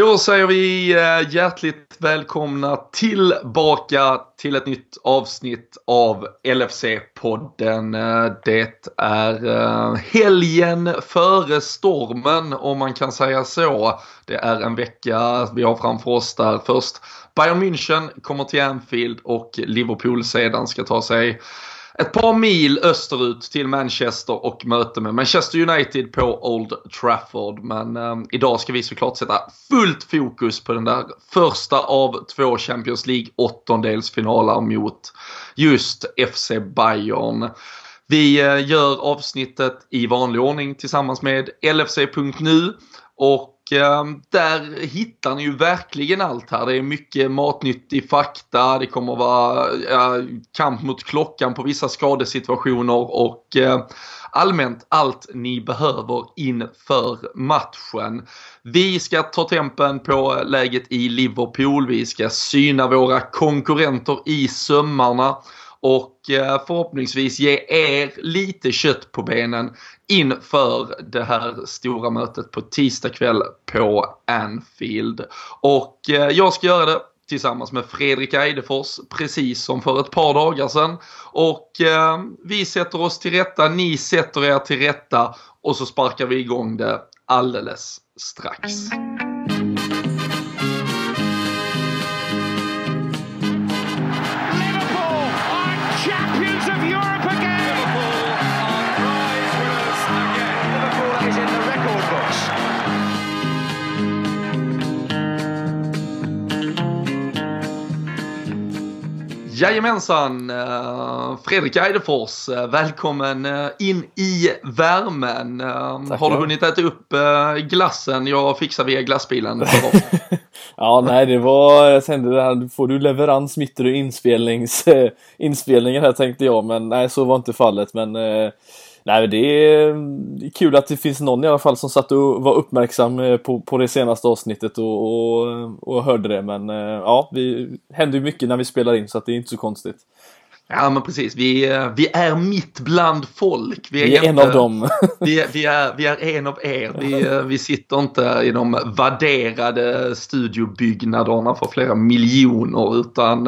Då säger vi eh, hjärtligt välkomna tillbaka till ett nytt avsnitt av LFC-podden. Eh, det är eh, helgen före stormen om man kan säga så. Det är en vecka vi har framför oss där först Bayern München kommer till Anfield och Liverpool sedan ska ta sig ett par mil österut till Manchester och möte med Manchester United på Old Trafford. Men eh, idag ska vi såklart sätta fullt fokus på den där första av två Champions League åttondelsfinaler mot just FC Bayern. Vi eh, gör avsnittet i vanlig ordning tillsammans med LFC.nu och Ehm, där hittar ni ju verkligen allt här. Det är mycket matnyttig fakta, det kommer vara kamp mot klockan på vissa skadesituationer och eh, allmänt allt ni behöver inför matchen. Vi ska ta tempen på läget i Liverpool, vi ska syna våra konkurrenter i sömmarna och eh, förhoppningsvis ge er lite kött på benen inför det här stora mötet på tisdag kväll på Anfield. Och eh, jag ska göra det tillsammans med Fredrik Eidefors precis som för ett par dagar sedan. Och eh, vi sätter oss till rätta, ni sätter er till rätta och så sparkar vi igång det alldeles strax. Jajamensan! Eh, Fredrik Eidefors, eh, välkommen eh, in i värmen. Tack Har du hunnit äta upp glassen jag fixade via glassbilen? ja, nej det var, jag tänkte det här, får du leverans mitt i inspelnings, inspelningen här tänkte jag, men nej så var inte fallet. Men Nej, det är, kul att det finns någon i alla fall som satt och var uppmärksam eh, på, på det senaste avsnittet och, och, och hörde det. Men eh, ja, det händer ju mycket när vi spelar in så att det är inte så konstigt. Ja men precis, vi, vi är mitt bland folk. Vi är, vi är en av dem. vi, vi, är, vi är en av er. Vi, vi sitter inte i de värderade studiobyggnaderna för flera miljoner utan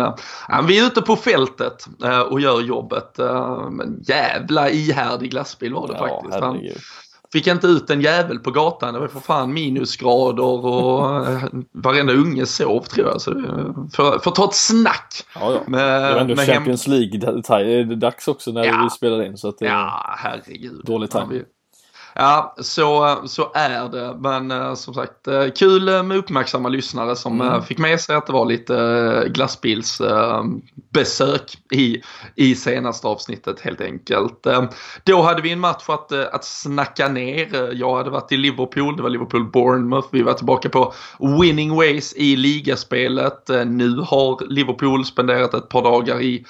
ja, vi är ute på fältet eh, och gör jobbet. Eh, men jävla ihärdig glassbil var det ja, faktiskt. Herregud fick inte ut en jävel på gatan. Det var för fan minusgrader och eh, varenda unge sov tror jag. Så för, för att ta ett snack. Ja, ja. Med, det var ändå Champions hem... League-dags också när ja. vi spelade in. Så att det ja, herregud. Dålig timing. Ja, så, så är det. Men eh, som sagt, eh, kul med uppmärksamma lyssnare som mm. fick med sig att det var lite glassbilsbesök i, i senaste avsnittet helt enkelt. Då hade vi en match att, att snacka ner. Jag hade varit i Liverpool, det var Liverpool-Bournemouth. Vi var tillbaka på winning ways i ligaspelet. Nu har Liverpool spenderat ett par dagar i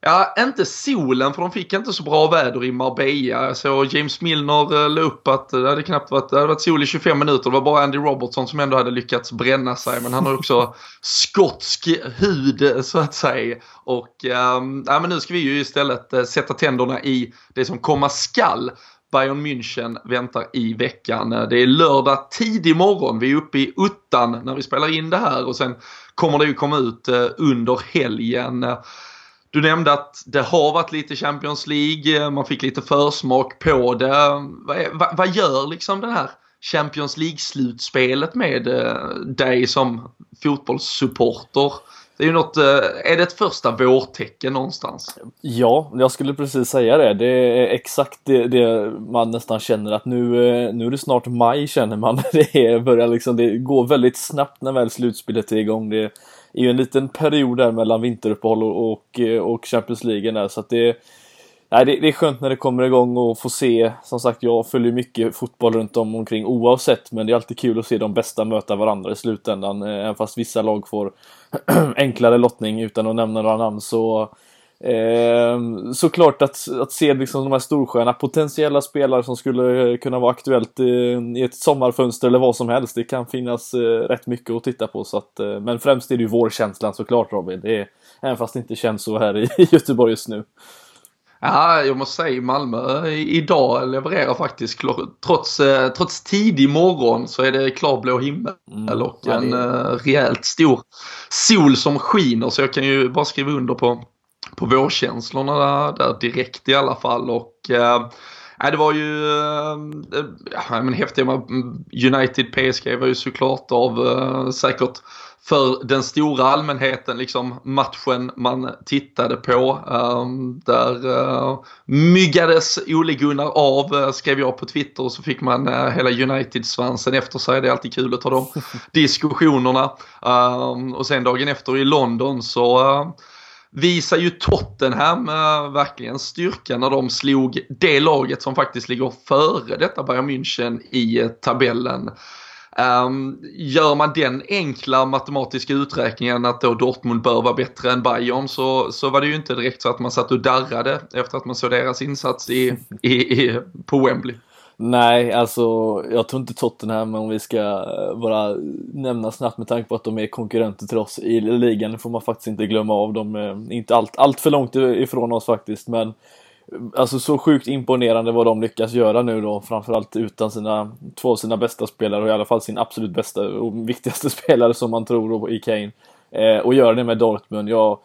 Ja, inte solen för de fick inte så bra väder i Marbella. Så James Milner eh, la upp att det hade knappt varit, det hade varit sol i 25 minuter. Det var bara Andy Robertson som ändå hade lyckats bränna sig. Men han har också skotsk hud så att säga. Och ja, men nu ska vi ju istället uh, sätta tänderna i det som komma skall. Bayern München väntar i veckan. Det är lördag tidig morgon. Vi är uppe i uttan när vi spelar in det här och sen kommer det ju komma ut under helgen. Du nämnde att det har varit lite Champions League, eh, man fick lite försmak på det. Vad, vad, vad gör liksom det här Champions League-slutspelet med eh, dig som fotbollssupporter? Det är ju något, eh, är det ett första vårtecken någonstans? Ja, jag skulle precis säga det. Det är exakt det, det man nästan känner att nu, nu är det snart maj känner man. Det börjar liksom, det går väldigt snabbt när väl slutspelet är igång. Det, är ju en liten period där mellan vinteruppehåll och, och, eh, och Champions League där så att det Nej, det, det, är skönt när det kommer igång och få se. Som sagt, jag följer mycket fotboll runt om omkring oavsett, men det är alltid kul att se de bästa möta varandra i slutändan. Eh, även fast vissa lag får enklare lottning utan att nämna några namn så Eh, såklart att, att se liksom de här storstjärnorna, potentiella spelare som skulle kunna vara aktuellt eh, i ett sommarfönster eller vad som helst. Det kan finnas eh, rätt mycket att titta på. Så att, eh, men främst är det ju vårkänslan såklart Robin. Det är, även fast det inte känns så här i, i Göteborg just nu. Ja, jag måste säga Malmö idag levererar faktiskt trots, eh, trots tidig morgon så är det klarblå himmel mm, och en ja, rejält stor sol som skiner så jag kan ju bara skriva under på, på vårkänslorna där, där direkt i alla fall och äh, det var ju äh, ja, men häftigt. United PSG var ju såklart av äh, säkert för den stora allmänheten, liksom matchen man tittade på. Um, där uh, myggades Ole Gunnar av, uh, skrev jag på Twitter och så fick man hela United-svansen efter sig. Det är alltid kul att ta de diskussionerna. Um, och sen dagen efter i London så visar ju Tottenham äh, verkligen styrka när de slog det laget som faktiskt ligger före detta Bayern München i eh, tabellen. Um, gör man den enkla matematiska uträkningen att då Dortmund bör vara bättre än Bayern så, så var det ju inte direkt så att man satt och darrade efter att man såg deras insats i, i, i, på Wembley. Nej, alltså jag tror inte Tottenham om vi ska eh, bara nämna snabbt med tanke på att de är konkurrenter till oss i ligan. får man faktiskt inte glömma av. De är eh, inte allt, allt för långt ifrån oss faktiskt. Men eh, Alltså så sjukt imponerande vad de lyckas göra nu då, framförallt utan sina två av sina bästa spelare och i alla fall sin absolut bästa och viktigaste spelare som man tror i Kane. Eh, och göra det med Dortmund. Jag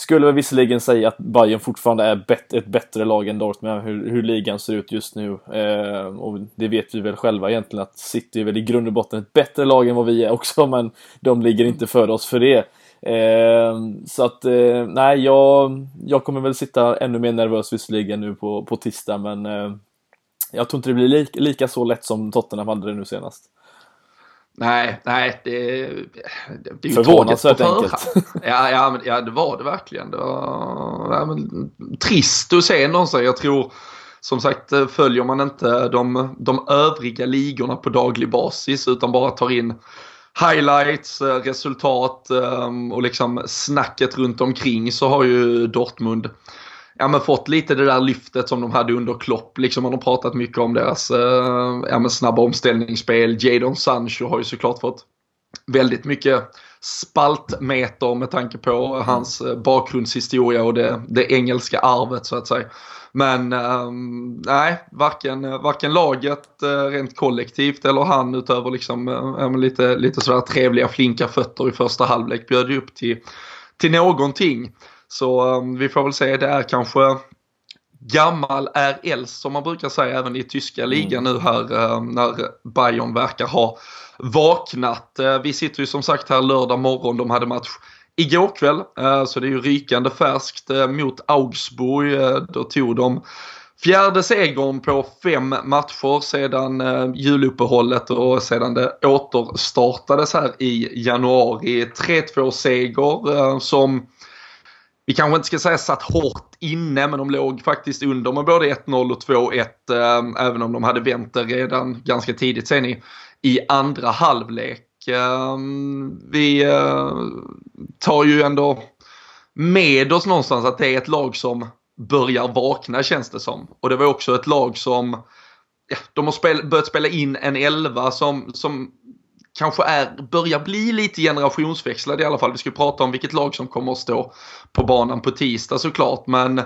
skulle väl visserligen säga att Bayern fortfarande är bet ett bättre lag än Dortmund, hur, hur ligan ser ut just nu. Eh, och det vet vi väl själva egentligen att City är väl i grund och botten ett bättre lag än vad vi är också, men de ligger inte före oss för det. Eh, så att, eh, nej, jag, jag kommer väl sitta ännu mer nervös visserligen nu på, på tisdag, men eh, jag tror inte det blir li- lika så lätt som Tottenham hade det nu senast. Nej, nej, det, det, det är ju Förvånansvärt enkelt. Ja, ja, men, ja, det var det verkligen. Det var ja, men, trist att se någonsin. Jag tror, som sagt, följer man inte de, de övriga ligorna på daglig basis utan bara tar in highlights, eh, resultat ehm, och liksom snacket runt omkring så har ju Dortmund ja, men fått lite det där lyftet som de hade under Klopp. Liksom man har pratat mycket om deras eh, ja, men snabba omställningsspel. Jadon Sancho har ju såklart fått väldigt mycket spaltmeter med tanke på hans eh, bakgrundshistoria och det, det engelska arvet så att säga. Men um, nej, varken, varken laget uh, rent kollektivt eller han utöver liksom, uh, lite, lite sådär trevliga flinka fötter i första halvlek bjöd ju upp till, till någonting. Så um, vi får väl se, det är kanske gammal är äldst som man brukar säga även i tyska ligan mm. nu här uh, när Bayern verkar ha vaknat. Uh, vi sitter ju som sagt här lördag morgon, de hade match igår kväll. Eh, så det är ju rykande färskt eh, mot Augsburg. Då tog de fjärde segern på fem matcher sedan juluppehållet och sedan det återstartades här i januari. 3-2 seger som vi kanske inte ska säga satt hårt inne men de låg faktiskt under med både 1-0 och 2-1 ehm, även om de hade vänt det redan ganska tidigt sen i, i andra halvlek. Ehm, vi eh, tar ju ändå med oss någonstans att det är ett lag som börjar vakna känns det som. Och det var också ett lag som, ja, de har spel, börjat spela in en elva som, som kanske är, börjar bli lite generationsväxlad i alla fall. Vi ska prata om vilket lag som kommer att stå på banan på tisdag såklart. Men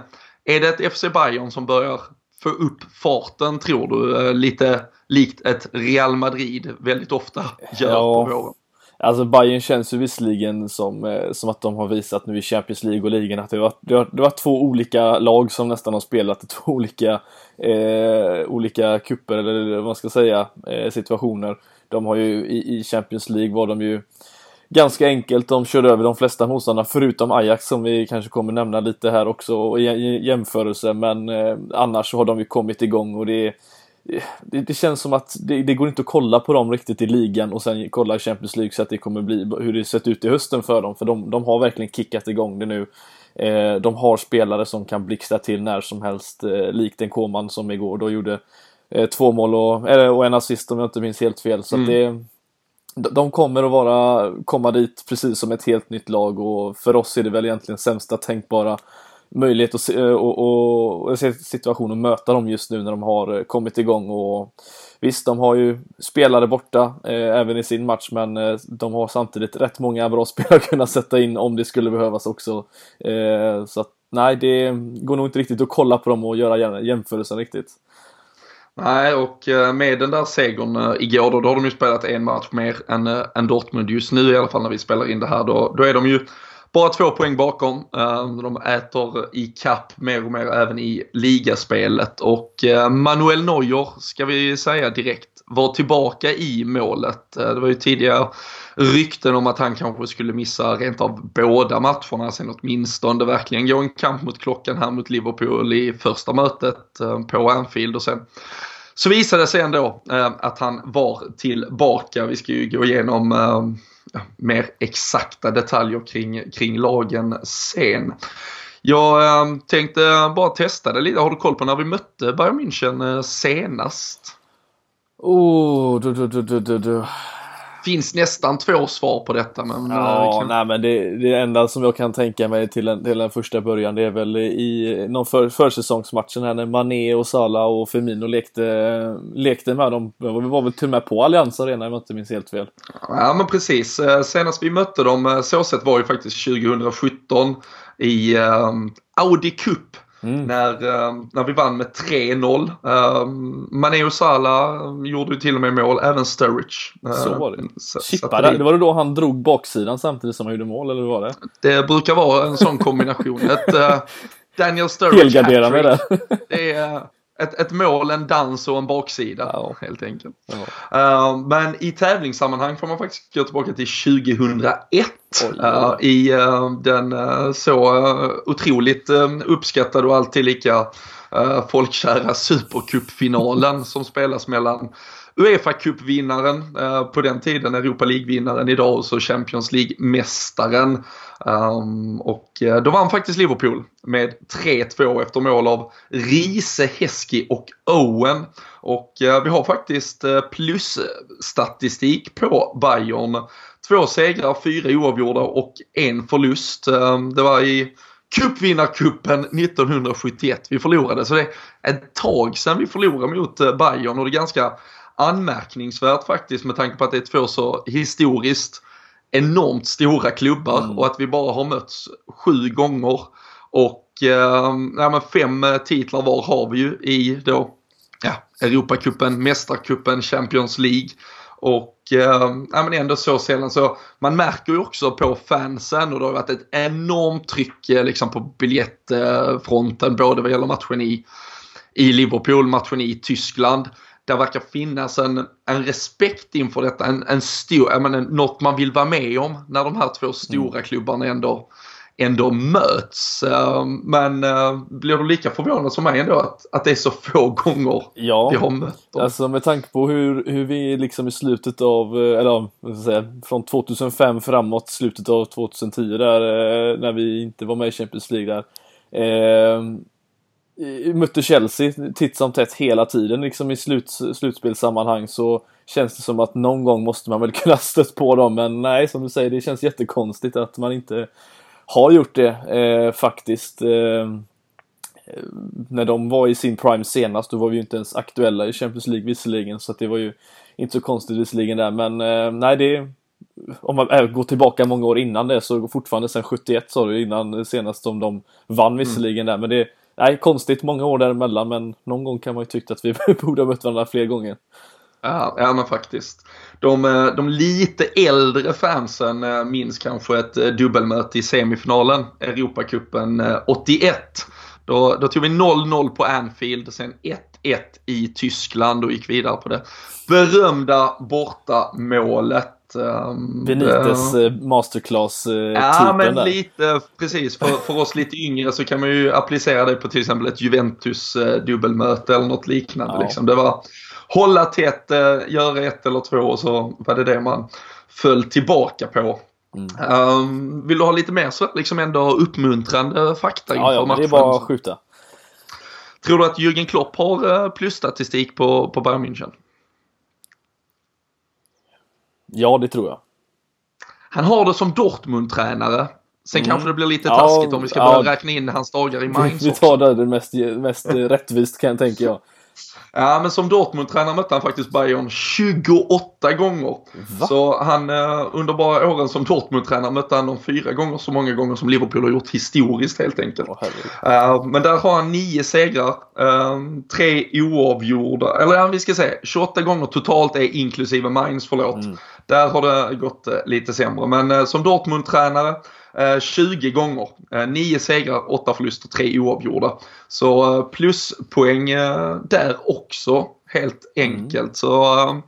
är det ett FC Bayern som börjar få upp farten tror du? Eh, lite likt ett Real Madrid väldigt ofta gör ja. på våren. Alltså Bayern känns ju visserligen som, eh, som att de har visat nu i Champions League och ligan att det var, det var, det var två olika lag som nästan har spelat i två olika, eh, olika kupper eller vad man ska säga, eh, situationer. De har ju i, i Champions League var de ju ganska enkelt. De körde över de flesta motståndarna förutom Ajax som vi kanske kommer nämna lite här också i jämförelse. Men eh, annars så har de ju kommit igång och det, det, det känns som att det, det, går inte att kolla på dem riktigt i ligan och sen kolla i Champions League så att det kommer bli hur det sett ut i hösten för dem. För de, de har verkligen kickat igång det nu. Eh, de har spelare som kan blixtra till när som helst, eh, likt en Koman som igår då gjorde eh, två mål och, eller, och en assist om jag inte minns helt fel. Så mm. det de kommer att vara, komma dit precis som ett helt nytt lag och för oss är det väl egentligen sämsta tänkbara möjlighet se, och, och, och situation att möta dem just nu när de har kommit igång och visst, de har ju spelare borta eh, även i sin match men eh, de har samtidigt rätt många bra spelare att kunna sätta in om det skulle behövas också. Eh, så att nej, det går nog inte riktigt att kolla på dem och göra jämförelsen riktigt. Nej, och eh, med den där segern eh, igår då, då har de ju spelat en match mer än, eh, än Dortmund just nu i alla fall när vi spelar in det här. Då, då är de ju bara två poäng bakom. De äter i kapp mer och mer även i ligaspelet och Manuel Neuer ska vi säga direkt var tillbaka i målet. Det var ju tidigare rykten om att han kanske skulle missa rent av båda matcherna sen åtminstone verkligen gå en kamp mot klockan här mot Liverpool i första mötet eh, på Anfield och sen så visade det sig ändå eh, att han var tillbaka. Vi ska ju gå igenom eh, mer exakta detaljer kring, kring lagen sen. Jag eh, tänkte bara testa det lite. Har du koll på när vi mötte Bayern München eh, senast? Oh, du, du, du, du, du finns nästan två svar på detta. Men, ja, kan... nej, men det, det enda som jag kan tänka mig till en, till en första början det är väl i någon för, försäsongsmatchen här när Mané och Salah och Firmino lekte, lekte med dem. Vi var väl till och med på Allians Arena om jag inte minns helt fel. Ja men precis. Eh, senast vi mötte dem eh, så sett var ju faktiskt 2017 i um, Audi Cup Mm. När, uh, när vi vann med 3-0. Uh, Mané och Salah gjorde ju till och med mål, även Sturridge. Så var det. Chippade, det... det var det då han drog baksidan samtidigt som han gjorde mål, eller hur var det? Det brukar vara en sån kombination. Ett, uh, Daniel Sturridge det. det är, ett, ett mål, en dans och en baksida ja. helt enkelt. Ja. Uh, men i tävlingssammanhang får man faktiskt gå tillbaka till 2001. Uh, I uh, den så otroligt uppskattade och alltid lika folkkära Supercupfinalen som spelas mellan Uefa Cup-vinnaren eh, på den tiden, Europa League-vinnaren idag och så Champions League-mästaren Um, och eh, då vann faktiskt Liverpool med 3-2 efter mål av Riese, Heski och Owen. Och eh, vi har faktiskt plusstatistik på Bayern. Två segrar, fyra oavgjorda och en förlust. Ehm, det var i cupvinnarcupen 1971 vi förlorade. Så det är ett tag sedan vi förlorade mot Bayern och det är ganska anmärkningsvärt faktiskt med tanke på att det är två så historiskt enormt stora klubbar mm. och att vi bara har mötts sju gånger. Och eh, ja, fem titlar var har vi ju i då ja, Europacupen, Mästarcupen, Champions League. Och eh, ja, men ändå så sällan så man märker ju också på fansen och det har varit ett enormt tryck eh, liksom på biljettfronten både vad gäller matchen i, i Liverpool, matchen i Tyskland det verkar finnas en, en respekt inför detta, en, en stor, jag menar, något man vill vara med om när de här två stora mm. klubbarna ändå, ändå möts. Ehm, men eh, blir du lika förvånad som mig ändå att, att det är så få gånger ja, vi har mött dem? Alltså med tanke på hur, hur vi liksom i slutet av, eh, eller säga, från 2005 framåt, slutet av 2010 där, eh, när vi inte var med i Champions League där. Eh, mötte Chelsea titt som tätt hela tiden liksom i sluts, slutspelssammanhang så känns det som att någon gång måste man väl kunna stött på dem men nej som du säger det känns jättekonstigt att man inte har gjort det eh, faktiskt. Eh, när de var i sin prime senast då var vi ju inte ens aktuella i Champions League visserligen så att det var ju inte så konstigt visserligen där men eh, nej det om man eh, går tillbaka många år innan det så fortfarande sedan 71 sa du innan senast som de vann visserligen mm. där men det Nej, konstigt många år däremellan men någon gång kan man ju tycka att vi borde ha mött varandra fler gånger. Ja, ja men faktiskt. De, eh, de lite äldre fansen eh, minns kanske ett eh, dubbelmöte i semifinalen, Europacupen 81. Då, då tog vi 0-0 på Anfield, sen 1-1 i Tyskland och gick vidare på det berömda bortamålet. Um, Benites uh, masterclass-typen uh, Ja, men där. lite precis. För, för oss lite yngre så kan man ju applicera det på till exempel ett Juventus-dubbelmöte eller något liknande. Ja. Liksom. Det var hålla tätt, göra ett eller två och så var det det man föll tillbaka på. Mm. Um, vill du ha lite mer så liksom ändå uppmuntrande fakta inför ja, ja, matchen? det är bara att skjuta. Tror du att Jürgen Klopp har plusstatistik på, på Bayern München? Ja, det tror jag. Han har det som Dortmund-tränare. Sen mm. kanske det blir lite taskigt ja, om vi ska börja ja. räkna in hans dagar i Mainz Vi tar det, det mest, mest rättvist kan jag tänka jag. Ja, men som Dortmund-tränare mötte han faktiskt Bayern 28 gånger. Va? Så han, eh, under bara åren som Dortmund-tränare mötte han dem fyra gånger så många gånger som Liverpool har gjort historiskt helt enkelt. Oh, men där har han nio segrar, uh, tre oavgjorda, eller vi ska säga 28 gånger totalt är inklusive Mainz, förlåt. Mm. Där har det gått uh, lite sämre. Men som Dortmund-tränare 20 eh, gånger. 9 eh, segrar, 8 förluster, 3 oavgjorda. Så eh, pluspoäng där också helt enkelt. Mm. Så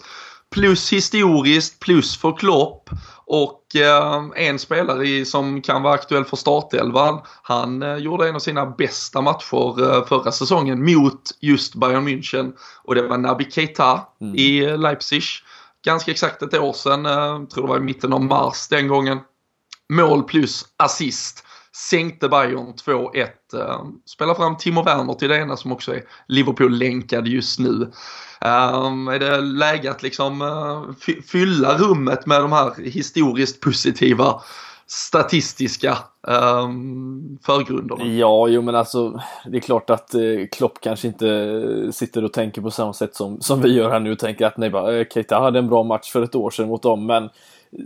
plus historiskt, plus för Klopp. Och en spelare som kan vara aktuell för startelvan, han gjorde en av sina bästa matcher förra säsongen mot just Bayern München. Och det var Naby Keita mm. i Leipzig. Ganska exakt ett år sedan, tror det var i mitten av mars den gången mål plus assist. Sänkte Bayern 2-1. Eh, spelar fram Timo Werner till det ena som också är Liverpool-länkad just nu. Um, är det läge att liksom uh, fylla rummet med de här historiskt positiva statistiska um, förgrunderna. Ja, jo men alltså det är klart att eh, Klopp kanske inte sitter och tänker på samma sätt som, som vi gör här nu och tänker att nej bara, eh, Keita hade en bra match för ett år sedan mot dem men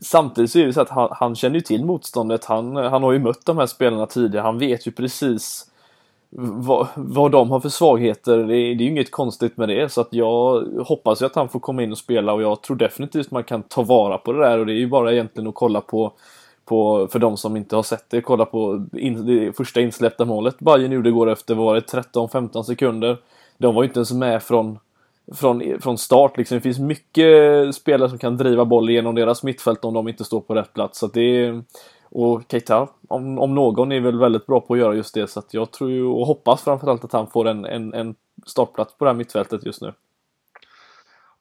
Samtidigt så är det så att han, han känner ju till motståndet. Han, han har ju mött de här spelarna tidigare. Han vet ju precis vad, vad de har för svagheter. Det är, det är ju inget konstigt med det. Så att jag hoppas ju att han får komma in och spela och jag tror definitivt man kan ta vara på det där. Och det är ju bara egentligen att kolla på, på för de som inte har sett det, kolla på in, det första insläppta målet Bayern gjorde går efter, var det 13-15 sekunder. De var ju inte ens med från från, från start. Liksom. Det finns mycket spelare som kan driva boll genom deras mittfält om de inte står på rätt plats. Så det är, och Keita, om, om någon, är väl väldigt bra på att göra just det. Så jag tror ju, och hoppas framförallt att han får en, en, en startplats på det här mittfältet just nu.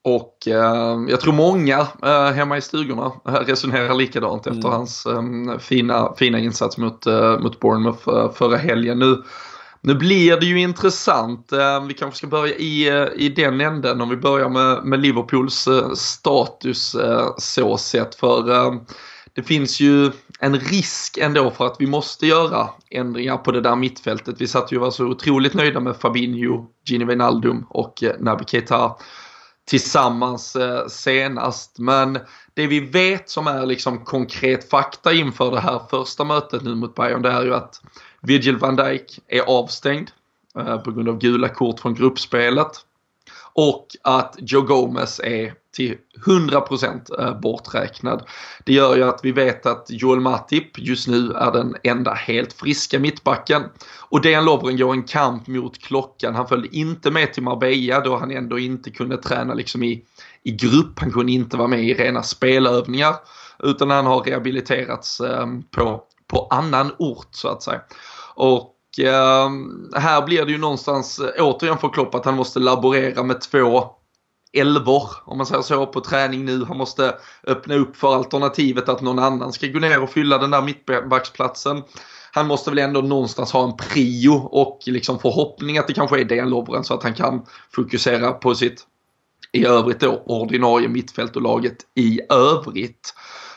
Och eh, jag tror många eh, hemma i stugorna resonerar likadant mm. efter hans eh, fina, fina insats mot, eh, mot Bournemouth eh, förra helgen. Nu nu blir det ju intressant. Eh, vi kanske ska börja i, eh, i den änden om vi börjar med, med Liverpools eh, status så sett. För det finns ju en risk ändå för att vi måste göra ändringar på det där mittfältet. Vi satt ju och var så otroligt nöjda med Fabinho, Gini Wijnaldum och Naby Keita tillsammans senast. Men det vi vet som är liksom konkret fakta inför det här första mötet nu mot Bayern det är ju att Virgil van Dijk är avstängd eh, på grund av gula kort från gruppspelet. Och att Joe Gomez är till 100% eh, borträknad. Det gör ju att vi vet att Joel Matip just nu är den enda helt friska mittbacken. Och Dejan Lovren går en kamp mot klockan. Han följde inte med till Marbella då han ändå inte kunde träna liksom i, i grupp. Han kunde inte vara med i rena spelövningar. Utan han har rehabiliterats eh, på, på annan ort så att säga. Och ehm, här blir det ju någonstans eh, återigen för Klopp att han måste laborera med två elvor, om man säger så, på träning nu. Han måste öppna upp för alternativet att någon annan ska gå ner och fylla den där mittbacksplatsen. Han måste väl ändå någonstans ha en prio och liksom förhoppning att det kanske är den Lovren så att han kan fokusera på sitt i övrigt då ordinarie mittfält och laget i övrigt.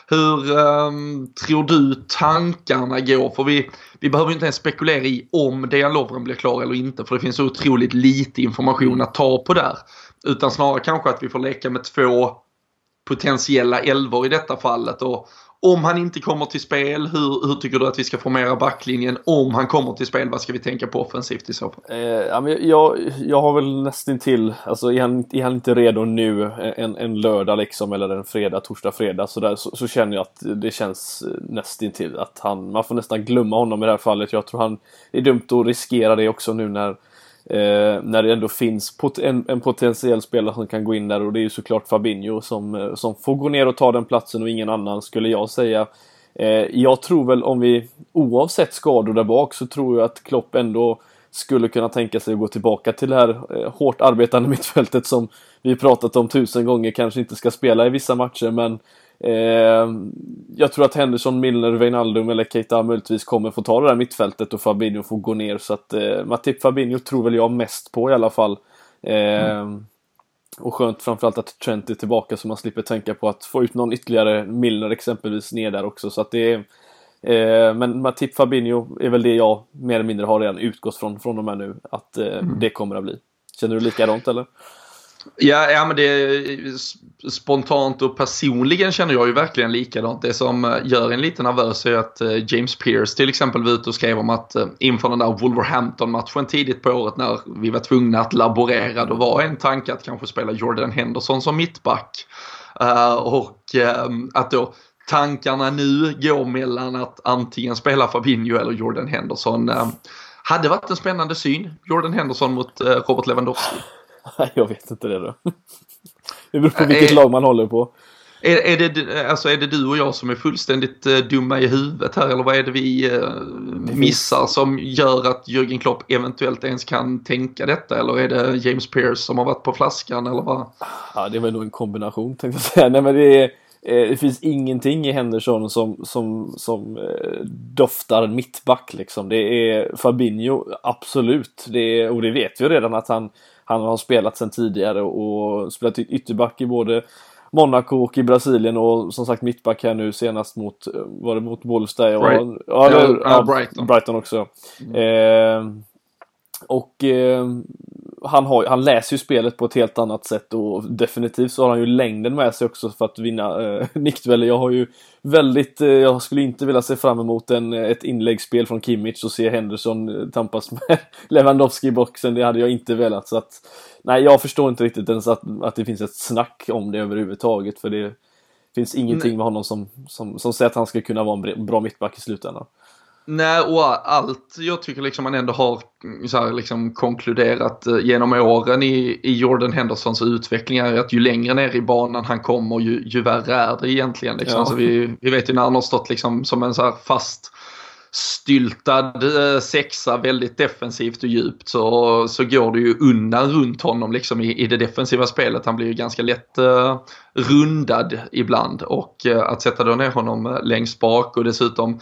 Hur um, tror du tankarna går? För vi, vi behöver inte ens spekulera i om Dejan Lovren blir klar eller inte för det finns så otroligt lite information att ta på där. Utan snarare kanske att vi får leka med två potentiella elvor i detta fallet. Och om han inte kommer till spel, hur, hur tycker du att vi ska formera backlinjen? Om han kommer till spel, vad ska vi tänka på offensivt i så fall? Eh, jag, jag har väl nästan till, alltså är han, är han inte redo nu eh, en, en lördag liksom eller en fredag, torsdag, fredag så, där, så, så känner jag att det känns nästan till att han, man får nästan glömma honom i det här fallet. Jag tror han, det är dumt att riskera det också nu när Eh, när det ändå finns pot en, en, potentiell spelare som kan gå in där och det är ju såklart Fabinho som, eh, som får gå ner och ta den platsen och ingen annan skulle jag säga. Eh, jag tror väl om vi, oavsett skador där bak, så tror jag att Klopp ändå skulle kunna tänka sig att gå tillbaka till det här eh, hårt arbetande mittfältet som vi pratat om tusen gånger kanske inte ska spela i vissa matcher men Eh, jag tror att Henderson, Milner, Wijnaldum eller Keita möjligtvis kommer få ta det där mittfältet och Fabinho får gå ner. Så att eh, Matip Fabinho tror väl jag mest på i alla fall. Eh, mm. Och skönt framförallt att Trent är tillbaka så man slipper tänka på att få ut någon ytterligare Milner exempelvis ner där också. Så att det är, eh, men Matip Fabinho är väl det jag mer eller mindre har redan utgått från från de här nu att eh, mm. det kommer att bli. Känner du likadant eller? Ja, ja men det är spontant och personligen känner jag ju verkligen likadant. Det som eh, gör en lite nervös är att eh, James Pierce till exempel var ute och skrev om att eh, inför den där Wolverhampton-matchen tidigt på året när vi var tvungna att laborera, då var en tanke att kanske spela Jordan Henderson som mittback. och ehm, att då tankarna nu går mellan att antingen spela Fabinho eller Jordan Henderson. Ehm, hade varit en spännande syn, Jordan Henderson mot Robert Lewandowski. Nej, jag vet inte det då. Det beror på vilket är, lag man håller på. Är, är, det, alltså är det du och jag som är fullständigt uh, dumma i huvudet här eller vad är det vi uh, missar som gör att Jürgen Klopp eventuellt ens kan tänka detta eller är det James Pearce som har varit på flaskan eller vad? Ja, det var nog en kombination tänkte jag säga. Nej, men det, är, eh, det finns ingenting i Henderson som, som, som eh, doftar mittback liksom. Det är Fabinho, absolut. Det är, och det vet vi redan att han han har spelat sedan tidigare och spelat ytterback i både Monaco och i Brasilien och som sagt mittback här nu senast mot, var det mot Wolves där? Bright. Ja, ja, ja, Brighton. Brighton också. Mm. Eh, och eh, han, har, han läser ju spelet på ett helt annat sätt och definitivt så har han ju längden med sig också för att vinna eh, nickdueller. Jag har ju väldigt, eh, jag skulle inte vilja se fram emot en, ett inläggsspel från Kimmich och se Henderson eh, tampas med Lewandowski i boxen. Det hade jag inte velat så att nej, jag förstår inte riktigt ens att, att det finns ett snack om det överhuvudtaget för det finns ingenting nej. med honom som, som, som säger att han ska kunna vara en bra mittback i slutändan. Nej, och allt jag tycker liksom man ändå har så här, liksom konkluderat eh, genom åren i, i Jordan Hendersons utveckling är att ju längre ner i banan han kommer ju, ju värre är det egentligen. Liksom. Ja. Alltså vi, vi vet ju när han har stått liksom som en så här fast styltad eh, sexa väldigt defensivt och djupt så, så går det ju undan runt honom liksom i, i det defensiva spelet. Han blir ju ganska lätt uh, rundad ibland och uh, att sätta då ner honom längst bak och dessutom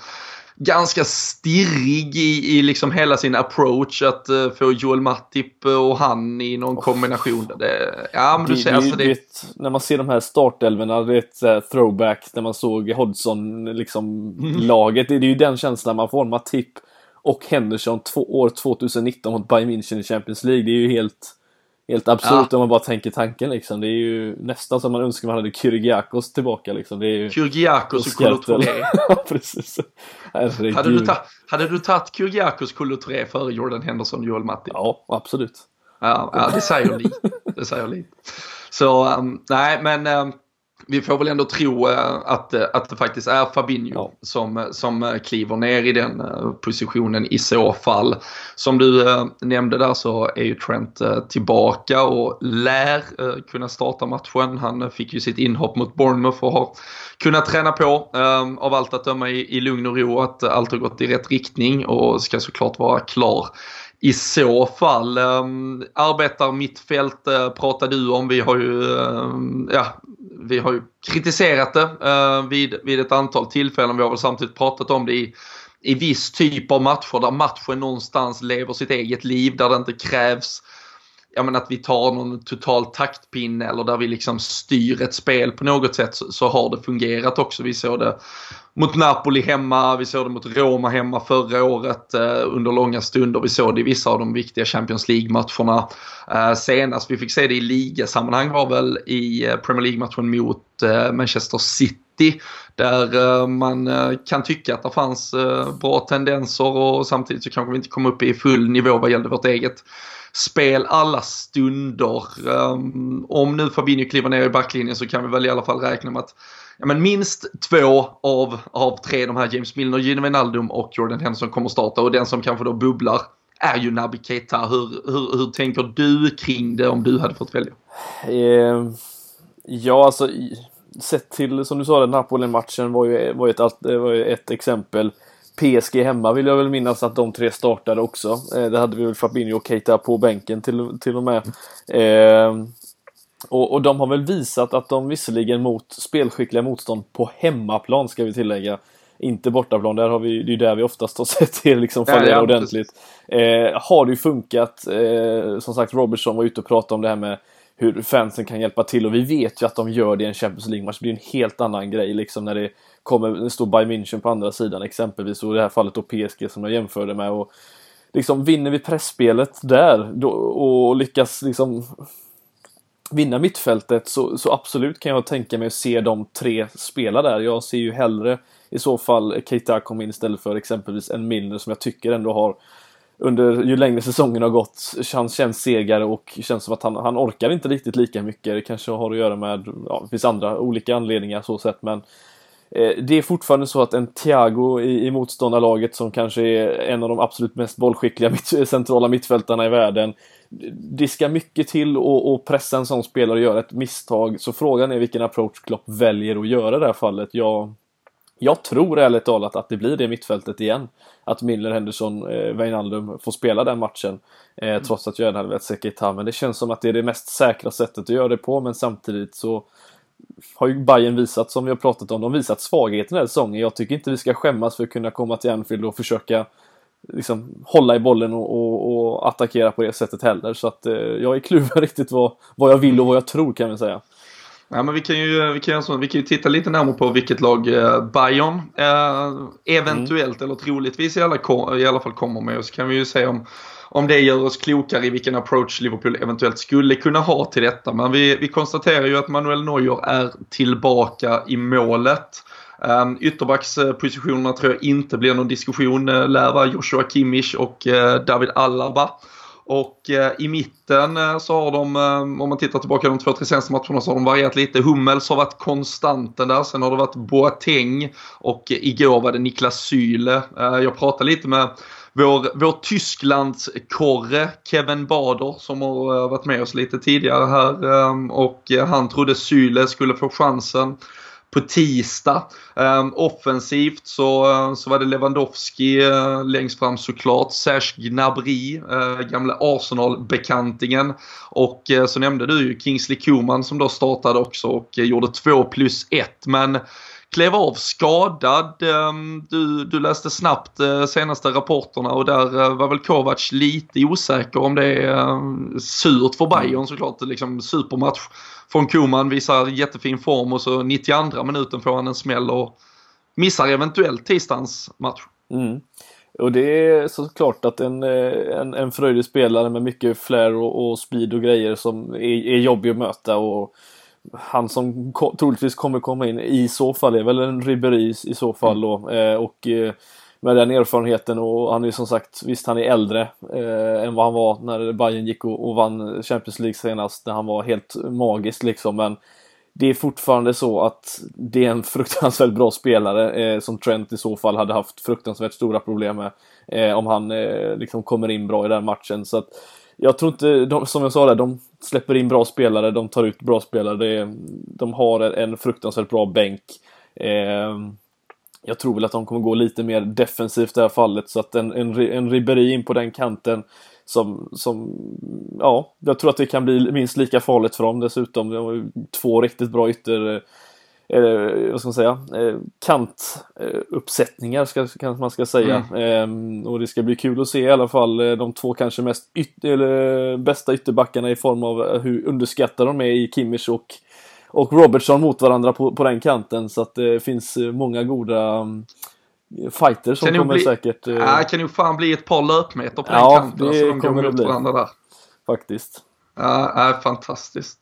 ganska stirrig i, i liksom hela sin approach att uh, få Joel Matip och han i någon oh. kombination. Det, ja, men du ser, alltså det... Vet, när man ser de här startelverna, det är ett uh, throwback när man såg Hodgson, liksom mm. laget. Det, det är ju den känslan man får. Matip och Henderson två, år 2019 mot Bayern München i Champions League. Det är ju helt Helt absurt ja. om man bara tänker tanken liksom. Det är ju nästan som man önskar man hade Kyrgiakos tillbaka liksom. Det är ju Kyrgiakos och Kolo ja, precis. Hade du, ta, hade du tagit Kyrgiakos Kolo före Jordan Henderson och Joel Matti? Ja, absolut. Ja, ja det säger lite. Det säger lite. Så um, nej, men um, vi får väl ändå tro eh, att, eh, att det faktiskt är Fabinho ja. som, som eh, kliver ner i den positionen i så fall. Som du nämnde där så är ju Trent tillbaka och lär kunna starta matchen. Han fick ju sitt inhopp mot Bournemouth och har kunnat träna på av allt att döma i, i lugn och ro att allt har gått i rätt riktning och ska såklart vara klar i så fall. Um, arbetar mittfält uh, pratar du om. Vi har ju, uh, ja, vi har ju kritiserat det eh, vid, vid ett antal tillfällen. Vi har väl samtidigt pratat om det i, i viss typ av matcher där matchen någonstans lever sitt eget liv. Där det inte krävs ja, men att vi tar någon total taktpinne eller där vi liksom styr ett spel på något sätt så, så, har det fungerat också. Vi såg det mot Napoli hemma, vi såg det mot Roma hemma förra året eh, under långa stunder. Vi såg det i vissa av de viktiga Champions League-matcherna eh, senast. Vi fick se det i ligasammanhang var väl i eh, Premier League-matchen mot eh, Manchester City. Där eh, man eh, kan tycka att det fanns eh, bra tendenser och samtidigt så kanske vi inte kom upp i full nivå vad gällde vårt eget spel alla stunder. Um, om nu Fabinho kliver ner i backlinjen så kan vi väl i alla fall räkna med att ja, men minst två av, av tre de här James Milner, Gino Wijnaldum och Jordan Henderson kommer starta och den som kanske då bubblar är ju Naby Keita. Hur, hur, hur tänker du kring det om du hade fått välja? Eh, ja, alltså sett till, som du sa, den Napoli-matchen var ju, var, ett, var ju ett exempel. PSG hemma vill jag väl minnas att de tre startade också. Eh, det hade vi väl Fabinho och Keita på bänken till, till och med. Eh, och, och, de har väl visat att de visserligen mot spelskickliga motstånd på hemmaplan ska vi tillägga. Inte bortaplan, där har vi, det är där vi oftast har sett det liksom fallera ja, ja, ordentligt. Eh, har det ju funkat. Eh, som sagt, Robertson var ute och pratade om det här med hur fansen kan hjälpa till och vi vet ju att de gör det i en Champions League-match. Det blir en helt annan grej liksom när det kommer, det står Bayern München på andra sidan exempelvis och i det här fallet då PSG som jag jämförde med. Och liksom vinner vi pressspelet där då, och lyckas liksom vinna mittfältet så, så absolut kan jag tänka mig att se de tre spela där. Jag ser ju hellre i så fall Keita komma in istället för exempelvis en Milner som jag tycker ändå har under ju längre säsongen har gått, han känns segare och känns som att han, han orkar inte riktigt lika mycket. Det kanske har att göra med, ja, det finns andra olika anledningar så sett men eh, det är fortfarande så att en Thiago i, i motståndarlaget som kanske är en av de absolut mest bollskickliga mitt, centrala mittfältarna i världen det ska mycket till att pressa en sån spelare och göra ett misstag. Så frågan är vilken approach Klopp väljer att göra i det här fallet. Jag, jag tror ärligt talat att det blir det mittfältet igen. Att Miller, Henderson, eh, Wijnaldum får spela den matchen. Eh, mm. Trots att jag gärna hade velat se Keita. Men det känns som att det är det mest säkra sättet att göra det på. Men samtidigt så har ju Bayern visat, som vi har pratat om, de har visat svaghet den här säsongen. Jag tycker inte vi ska skämmas för att kunna komma till Anfield och försöka liksom, hålla i bollen och, och, och, attackera på det sättet heller. Så att eh, jag är kluven riktigt vad, vad jag vill och vad jag tror kan vi säga. Ja, men vi, kan ju, vi, kan, vi kan ju titta lite närmare på vilket lag eh, Bayern eh, eventuellt mm. eller troligtvis i alla, i alla fall kommer med. Och så kan vi ju se om, om det gör oss klokare i vilken approach Liverpool eventuellt skulle kunna ha till detta. Men vi, vi konstaterar ju att Manuel Neuer är tillbaka i målet. Um, ytterbackspositionerna tror jag inte blir någon diskussion. Uh, lär vara Joshua Kimmich och uh, David Alaba. Och eh, i mitten eh, så har de, eh, om man tittar tillbaka de två, tre senaste matcherna så har de varierat lite. Hummels har varit konstanten där. Sen har det varit Boateng och eh, igår var det Niklas Syle. Eh, jag pratade lite med vår, vår Tysklands korre Kevin Bader som har eh, varit med oss lite tidigare här och han trodde Syle skulle få chansen på tisdag. Ehm, offensivt så, eh, så var det Lewandowski eh, längst fram såklart. Serge Gnabry, eh, gamla Arsenal-bekantingen. Och så nämnde du ju Kingsley Coman som då startade också och gjorde 2 plus 1. Men klev av skadad. Ehm, du, du läste snabbt senaste rapporterna och där var väl Kovac lite osäker om det är surt för Bayern såklart. Liksom supermatch från Koman visar jättefin form och så 92 minuten får han en smäll och missar eventuellt tisdagens match. Mm. Och det är såklart att en, eh, en, en fröjdig spelare med mycket flair och, och speed och grejer som är, är jobbig att möta och han som troligtvis kommer komma in i så fall är väl en Ribéry i så fall då. Mm. och eh, med den erfarenheten. Och han är som sagt, visst han är äldre eh, än vad han var när Bayern gick och, och vann Champions League senast när han var helt magisk liksom. Men det är fortfarande så att det är en fruktansvärt bra spelare eh, som Trent i så fall hade haft fruktansvärt stora problem med eh, om han eh, liksom kommer in bra i den matchen. Så att jag tror inte, de, som jag sa där, de släpper in bra spelare, de tar ut bra spelare, det, de har en, en fruktansvärt bra bänk. Eh, jag tror väl att de kommer gå lite mer defensivt i det här fallet så att en, en, en Ribéry in på den kanten som, som, ja, jag tror att det kan bli minst lika farligt för dem dessutom. De har två riktigt bra ytter, eh, vad ska man säga, eh, kantuppsättningar ska, kanske man ska säga. Mm. Eh, och det ska bli kul att se i alla fall eh, de två kanske mest yt eller, bästa ytterbackarna i form av hur underskattade de är i Kimmich och och Robertson mot varandra på, på den kanten så att det finns eh, många goda um, fighters som kommer bli, säkert... Ja, kan ju fan bli ett par löpmeter på ja, den kanten det så de kommer går mot varandra där. Faktiskt. Ja, uh, fantastiskt.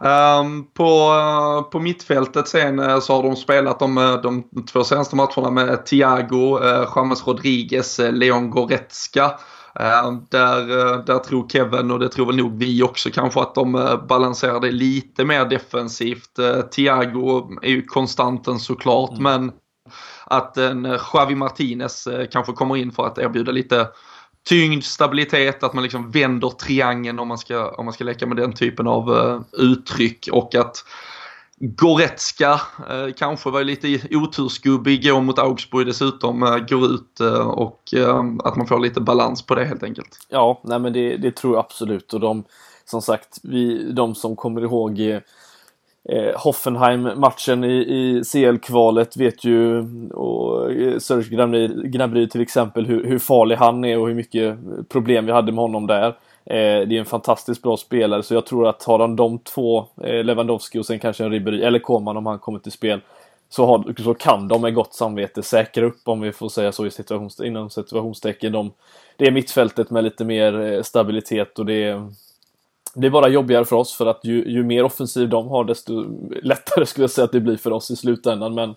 Um, på, uh, på mittfältet sen uh, så har de spelat de, de två senaste matcherna med Thiago, uh, James Rodriguez, Leon Goretzka. Eh, där, eh, där tror Kevin och det tror väl nog vi också kanske att de eh, balanserar det lite mer defensivt. Thiago är ju konstanten såklart mm. men att en Javi Martinez kanske kommer in för att erbjuda lite tyngd, stabilitet, att man liksom vänder triangeln om man ska, om man ska leka med den typen av uttryck och att Goretzka eh, kanske var lite otursgubbe igår mot Augsburg dessutom. Eh, går ut eh, och att man får lite balans på det helt enkelt. Ja, nej men det, det tror jag absolut. Och de, som sagt, vi, de som kommer ihåg eh, Hoffenheim-matchen i, i CL-kvalet vet ju, och Serge Gnabry till exempel, hur, hur farlig han är och hur mycket problem vi hade med honom där. Eh, det är en fantastiskt bra spelare så jag tror att har han de två, eh, Lewandowski och sen kanske en Ribéry, eller Koman om han kommer till spel, så, har, så kan de med gott samvete säkra upp, om vi får säga så i situations, inom situationstecken, de, det mittfältet med lite mer eh, stabilitet och det det är bara jobbigare för oss för att ju, ju mer offensiv de har desto lättare skulle jag säga att det blir för oss i slutändan. Men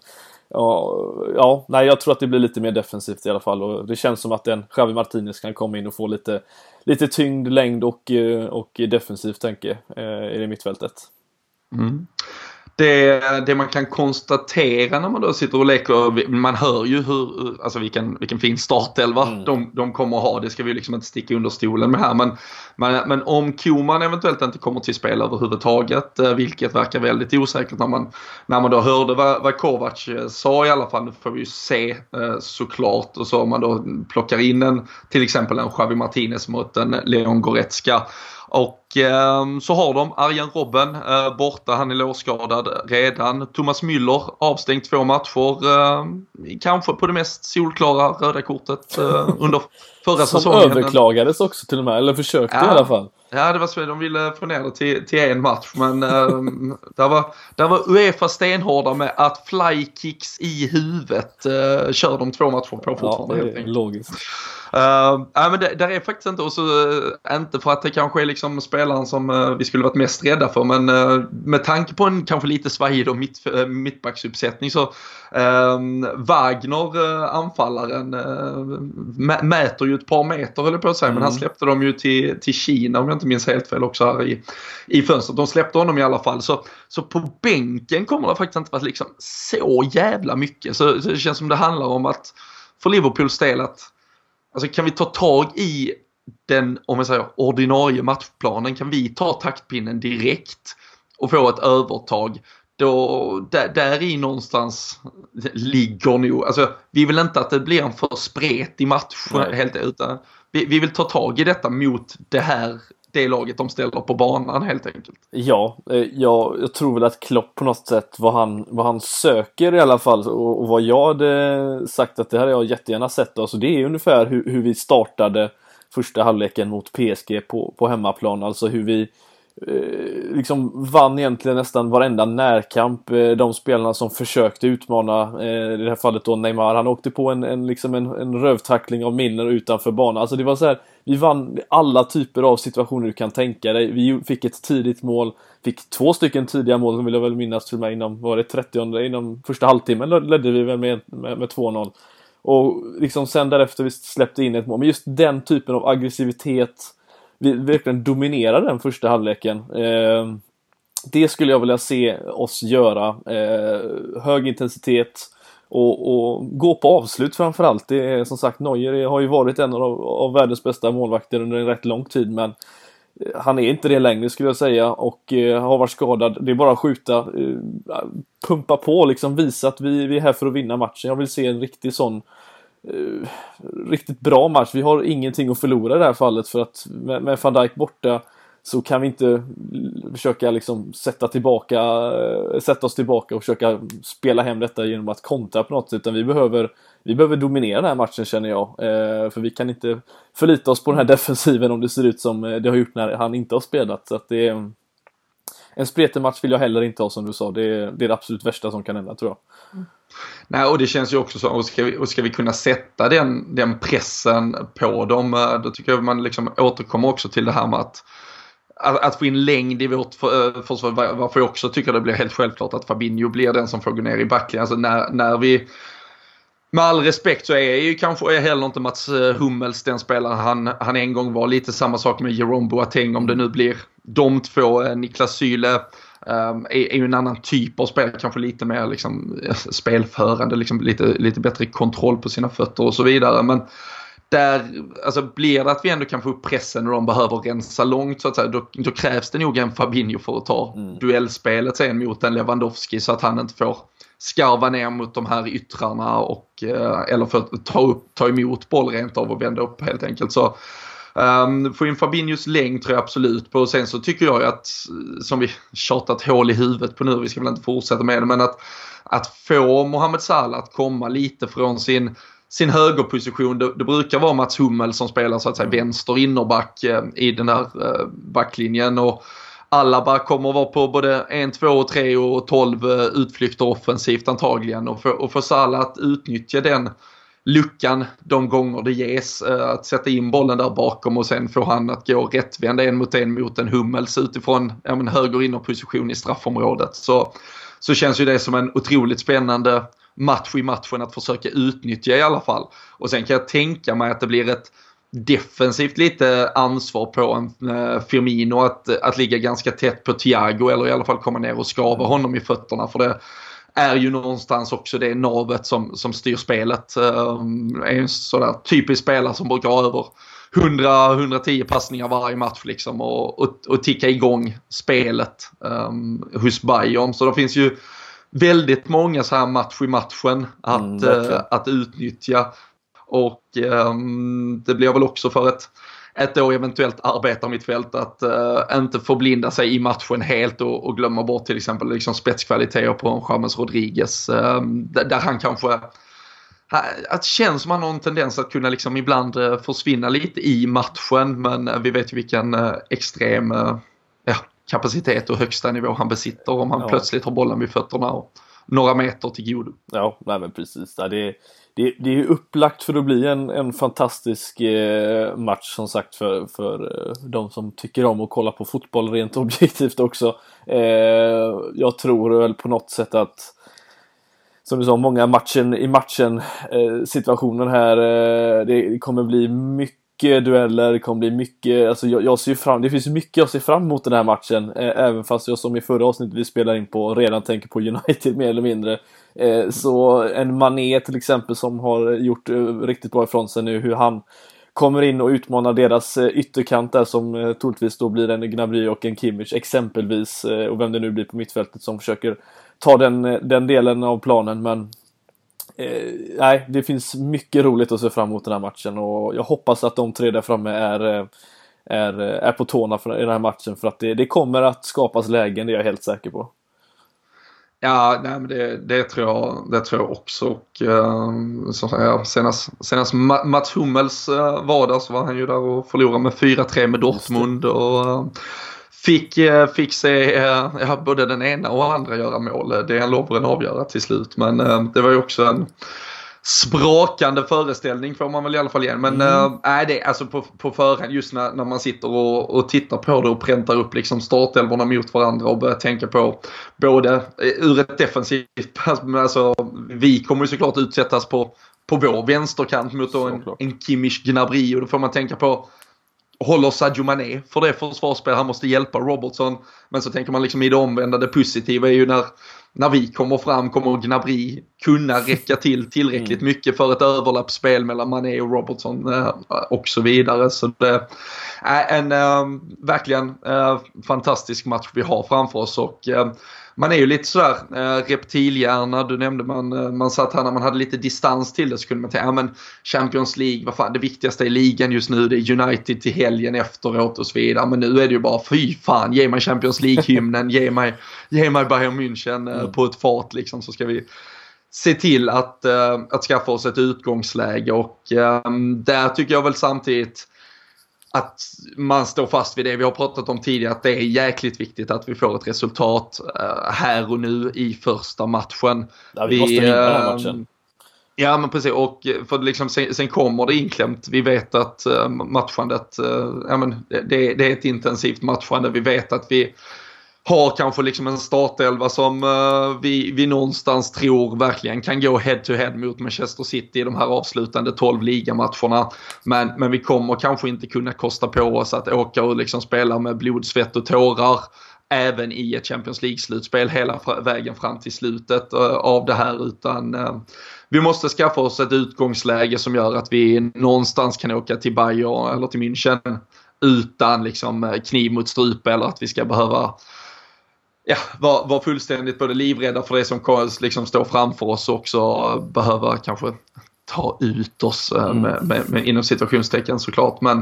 ja, ja, nej, jag tror att det blir lite mer defensivt i alla fall och det känns som att en Javi Martinez kan komma in och få lite, lite tyngd, längd och, eh, och defensivt tänke eh, i det mittfältet. Mm det, det man kan konstatera när man då sitter och leker, man hör ju hur, alltså vilken, vilken fin startelva mm. de, de kommer att ha. Det ska vi liksom inte sticka under stolen med här. Men, men, men om Koman eventuellt inte kommer till spel överhuvudtaget, eh, vilket verkar väldigt osäkert när man, när man då hörde vad, vad Kovac eh, sa i alla fall, det får vi ju se eh, såklart. Och så om man då plockar in en, till exempel en Javi Martinez mot en Leon Goretzka och så har de Arjen Robben eh, borta, han är låsskadad redan. Thomas Müller avstängd två matcher. Eh, kanske på det mest solklara röda kortet eh, under förra Som säsongen. Som överklagades också till och med, eller försökte ja, i alla fall. Ja, det var så. De ville få ner det till, till en match. Men äh, där, var, där var Uefa stenhårda med att flykicks i huvudet äh, kör de två matcher på fortfarande. Ja, det är logiskt. Uh, ja, men det, där är faktiskt inte, och så, uh, inte för att det kanske är liksom spelaren som uh, vi skulle varit mest rädda för, men uh, med tanke på en kanske lite svajig mitt, uh, mittbacksuppsättning så ehm, Wagner, anfallaren, mäter ju ett par meter höll jag på att säga, mm. men han mm. släppte dem ju till, till Kina om jag inte minns helt fel också här i, i fönstret. De släppte honom i alla fall. Så, så på bänken kommer det faktiskt inte vara liksom så jävla mycket. Så, så det känns som det handlar om att för Liverpools del att Alltså kan vi ta tag i den, om jag säger ordinarie matchplanen, kan vi ta taktpinnen direkt och få ett övertag då, där, där i någonstans ligger nog, alltså vi vill inte att det blir en för spretig match Nej. helt utan vi, vi, vill ta tag i detta mot det här det laget de ställer på banan helt enkelt. Ja, eh, ja jag tror väl att Klopp på något sätt vad han, vad han söker i alla fall och, och vad jag hade sagt att det här har jag jättegärna sett. Alltså det är ungefär hur, hur vi startade första halvleken mot PSG på, på hemmaplan. Alltså hur vi eh, liksom vann egentligen nästan varenda närkamp. Eh, de spelarna som försökte utmana, eh, i det här fallet då Neymar, han åkte på en, en, liksom en, en rövtackling av Milner utanför banan. Alltså det var så här, vi vann alla typer av situationer du kan tänka dig. Vi fick ett tidigt mål, fick två stycken tidiga mål, vill jag väl minnas till mig inom, var det 30 inom första halvtimmen ledde vi väl med, med, med 2-0. Och liksom sen därefter vi släppte in ett mål. Men just den typen av aggressivitet, vi verkligen dominerade den första halvleken. Eh, det skulle jag vilja se oss göra. Eh, hög intensitet och, och, gå på avslut framförallt. Det är som sagt Neuer har ju varit en av, av världens bästa målvakter under en rätt lång tid men han är inte det längre skulle jag säga och eh, har varit skadad. Det är bara att skjuta, eh, pumpa på liksom, visa att vi, vi är här för att vinna matchen. Jag vill se en riktig sån eh, riktigt bra match. Vi har ingenting att förlora i det här fallet för att med, med van Dijk borta så kan vi inte försöka liksom sätta tillbaka, eh, sätta oss tillbaka och försöka spela hem detta genom att kontra på något sätt, utan vi behöver, vi behöver dominera den här matchen känner jag. Eh, för vi kan inte förlita oss på den här defensiven om det ser ut som eh, det har gjort när han inte har spelat. Så att det är, en spretig match vill jag heller inte ha som du sa, det är, det är det absolut värsta som kan hända tror jag. Mm. Nej, och det känns ju också så, och ska vi, och ska vi kunna sätta den, den pressen på dem, eh, då tycker jag man liksom återkommer också till det här med att att, att få in längd i vårt för, eh, försvar, varför jag också tycker det blir helt självklart att Fabinho blir den som får gå ner i backlinjen. Alltså när, när vi med all respekt så är ju kanske heller inte Mats eh, Hummels den spelaren han, han en gång var. Lite samma sak med Jerome Boateng om det nu blir de två. Eh, Niklas Syle um, ehm, är, är ju en annan typ av spel, kanske lite mer liksom, spelförande, liksom lite, lite bättre kontroll på sina fötter och så vidare. Men där, alltså blir det att vi ändå kan få upp pressen och de behöver rensa långt så att säga, då, då krävs det nog en Fabinho för att ta mm. duellspelet sen mot en Lewandowski så att han inte får skarva ner mot de här yttrarna och, eh, eller för att ta, upp, ta emot boll rent av och vända upp helt enkelt. Så Um, få in Fabinhos längd tror jag absolut på. Och sen så tycker jag att, som vi tjatat hål i huvudet på nu, vi ska väl inte fortsätta med det, men att, att få Mohamed Salah att komma lite från sin sin högerposition. Det, det, brukar vara Mats Hummel som spelar så att säga vänster innerback eh, i den här eh, backlinjen. Och Alaba kommer att vara på både 1, 2, 3 och 12 utflykter offensivt antagligen och för, och för Salah att utnyttja den luckan de gånger det ges. Att sätta in bollen där bakom och sen få han att gå rättvända en mot en mot en Hummels utifrån ja, men höger innerposition i straffområdet. Så, så känns ju det som en otroligt spännande match i matchen att försöka utnyttja i alla fall. Och sen kan jag tänka mig att det blir ett defensivt lite ansvar på en eh, Firmino att, att ligga ganska tätt på Thiago eller i alla fall komma ner och skava honom i fötterna. För det är ju någonstans också det navet som, som styr spelet. Um, är en sådär typisk spelare som brukar ha över 100-110 passningar varje match liksom och, och, och ticka igång spelet um, hos Bayern. Så det finns ju väldigt många så här match i matchen att, mm, uh, att utnyttja. Och um, det blir väl också för ett, ett då eventuellt arbetarmittfält att uh, inte förblinda sig i matchen helt och, och glömma bort till exempel liksom spetskvaliteter på James Rodriguez. Um, där, där, han kanske att känns som han har en tendens att kunna liksom ibland uh, försvinna lite i matchen men uh, vi vet ju vilken extrem ja, kapacitet och högsta nivå han besitter om han ja. plötsligt har bollen vid fötterna och några meter till godo. Ja, nej men precis. Det, det, det är upplagt för att bli en, en fantastisk eh, match som sagt för, för eh, de som tycker om att kolla på fotboll rent objektivt också. Eh, jag tror väl på något sätt att som du sa, många matchen i matchen situationen här. Det kommer bli mycket mycket dueller, det kommer bli mycket, alltså jag, jag ser fram, det finns mycket jag ser fram emot den här matchen. Eh, även fast jag som i förra avsnittet vi spelar in på redan tänker på United mer eller mindre. Eh, så en Mané till exempel som har gjort eh, riktigt bra ifrån sig nu, hur han kommer in och utmanar deras eh, ytterkant där som eh, troligtvis då blir en Gnabry och en Kimmich exempelvis. Eh, och vem det nu blir på mittfältet som försöker ta den, eh, den delen av planen. Men eh, nej, det finns mycket roligt att se fram emot den här matchen och jag hoppas att de tre där framme är, eh, är, eh, är på tårna för, i den här matchen för att det, det kommer att skapas lägen, det är jag helt säker på. Ja, nej, men det, det, tror jag, det tror jag också. Och, uh, så, ja, senast, senast Mats Hummels var där så var han ju där och förlorade med 4-3 med Dortmund. Och, uh, fick, eh, fick se eh, ja, både den ena och andra göra mål. Det är en Lovren avgöra till slut. Men eh, det var ju också en sprakande föreställning får man väl i alla fall igen. Men mm. äh, det, alltså på, på förhand just när, när man sitter och, och tittar på det och präntar upp liksom startelvorna mot varandra och börjar tänka på både ur ett defensivt alltså vi kommer ju såklart utsättas på, på vår vänsterkant mot en, en Kimmich Gnabry och då får man tänka på håller Sadio Mané för det försvarsspel. Han måste hjälpa Robertson. Men så tänker man liksom i det omvända, det positiva är ju när, när vi kommer fram kommer Gnabry kunna räcka till tillräckligt mm. mycket för ett överlappsspel mellan Mané och Robertson eh, och så vidare. Så det är en äh, verkligen äh, fantastisk match vi har framför oss och man är ju lite sådär eh, reptilhjärna. Du nämnde man, eh, man satt här när man hade lite distans till det så kunde man tänka, ja men Champions League, vad fan det viktigaste i ligan just nu det är United till helgen efteråt och så vidare. Men nu är det ju bara fy fan, ge mig Champions League-hymnen, ge mig, ge mig Bayern München eh, mm. på ett fart liksom så ska vi se till att, uh, att skaffa oss ett utgångsläge och um, där tycker jag väl samtidigt att man står fast vid det vi har pratat om tidigare, att det är jäkligt viktigt att vi får ett resultat uh, här och nu i första matchen. Ja, vi, vi måste vinna den här matchen. Ja men precis och för liksom, sen, sen, kommer det inklämt. Vi vet att uh, matchandet, ja, men det, det, är ett intensivt matchande. Vi vet att vi har kanske liksom en startelva som uh, vi, vi någonstans tror verkligen kan gå head to head mot Manchester City i de här avslutande 12 ligamatcherna. Men, men vi kommer kanske inte kunna kosta på oss att åka och liksom spela med blod, svett och tårar även i ett Champions League-slutspel hela vägen fram till slutet uh, av det här utan uh, vi måste skaffa oss ett utgångsläge som gör att vi någonstans kan åka till Bayern eller till München utan liksom kniv mot strupe eller att vi ska behöva ja, var, var fullständigt både livrädda för det som liksom står framför oss och också behöva kanske ta ut oss eh, mm. med, med, med, inom situationstecken såklart. Men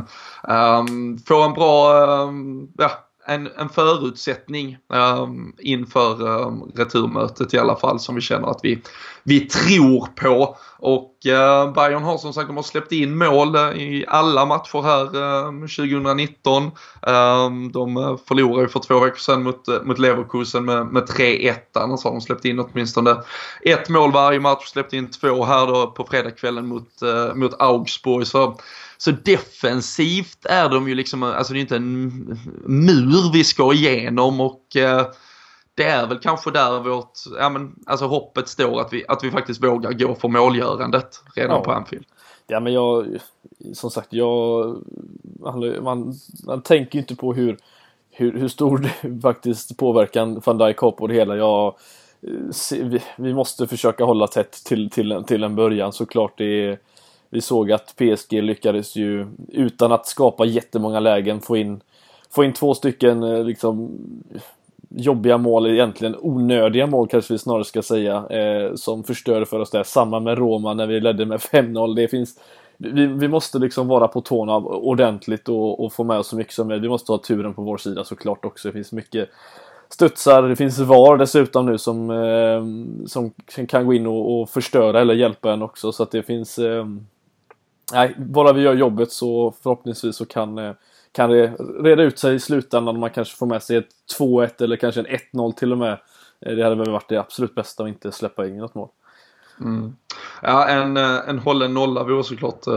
um, få en bra, um, ja, en, en förutsättning um, inför um, returmötet i alla fall som vi känner att vi, vi tror på. Och uh, Bayern har som sagt de har släppt in mål eh, i alla matcher här um, 2019. Um, de eh, förlorade ju för två veckor sedan mot, mot Leverkusen med, med 3-1. Annars har de släppt in åtminstone ett mål varje match. Släppt in två här då på fredagskvällen mot, uh, mot Augsburg. Så så defensivt är de ju liksom, alltså det är inte en mur vi ska igenom och eh, det är väl kanske där vårt, ja men alltså hoppet står att vi, att vi faktiskt vågar gå för målgörandet redan ja. på Anfield. Ja men jag, som sagt jag, man, man, man tänker ju inte på hur, hur, hur stor faktiskt påverkan van Dijk har på det hela. Jag, vi, vi måste försöka hålla tätt till, till, till en början såklart. Det är, vi såg att PSG lyckades ju utan att skapa jättemånga lägen få in, få in två stycken eh, liksom jobbiga mål, egentligen onödiga mål kanske vi snarare ska säga, eh, som förstörde för oss där. Samma med Roma när vi ledde med 5-0. Det finns vi, vi måste liksom vara på tårna ordentligt och, och få med oss så mycket som möjligt. Vi måste ha turen på vår sida såklart också. Det finns mycket studsar. Det finns VAR dessutom nu som, eh, som kan gå in och, och, förstöra eller hjälpa en också. Så att det finns... Eh, nej, bara vi gör jobbet så förhoppningsvis så kan eh, kan det reda ut sig i slutändan. Man kanske får med sig ett 2-1 eller kanske en 1-0 till och med. Eh, det hade väl varit det absolut bästa att inte släppa in något mål. Mm. Ja, en, eh, en hållen nolla vore såklart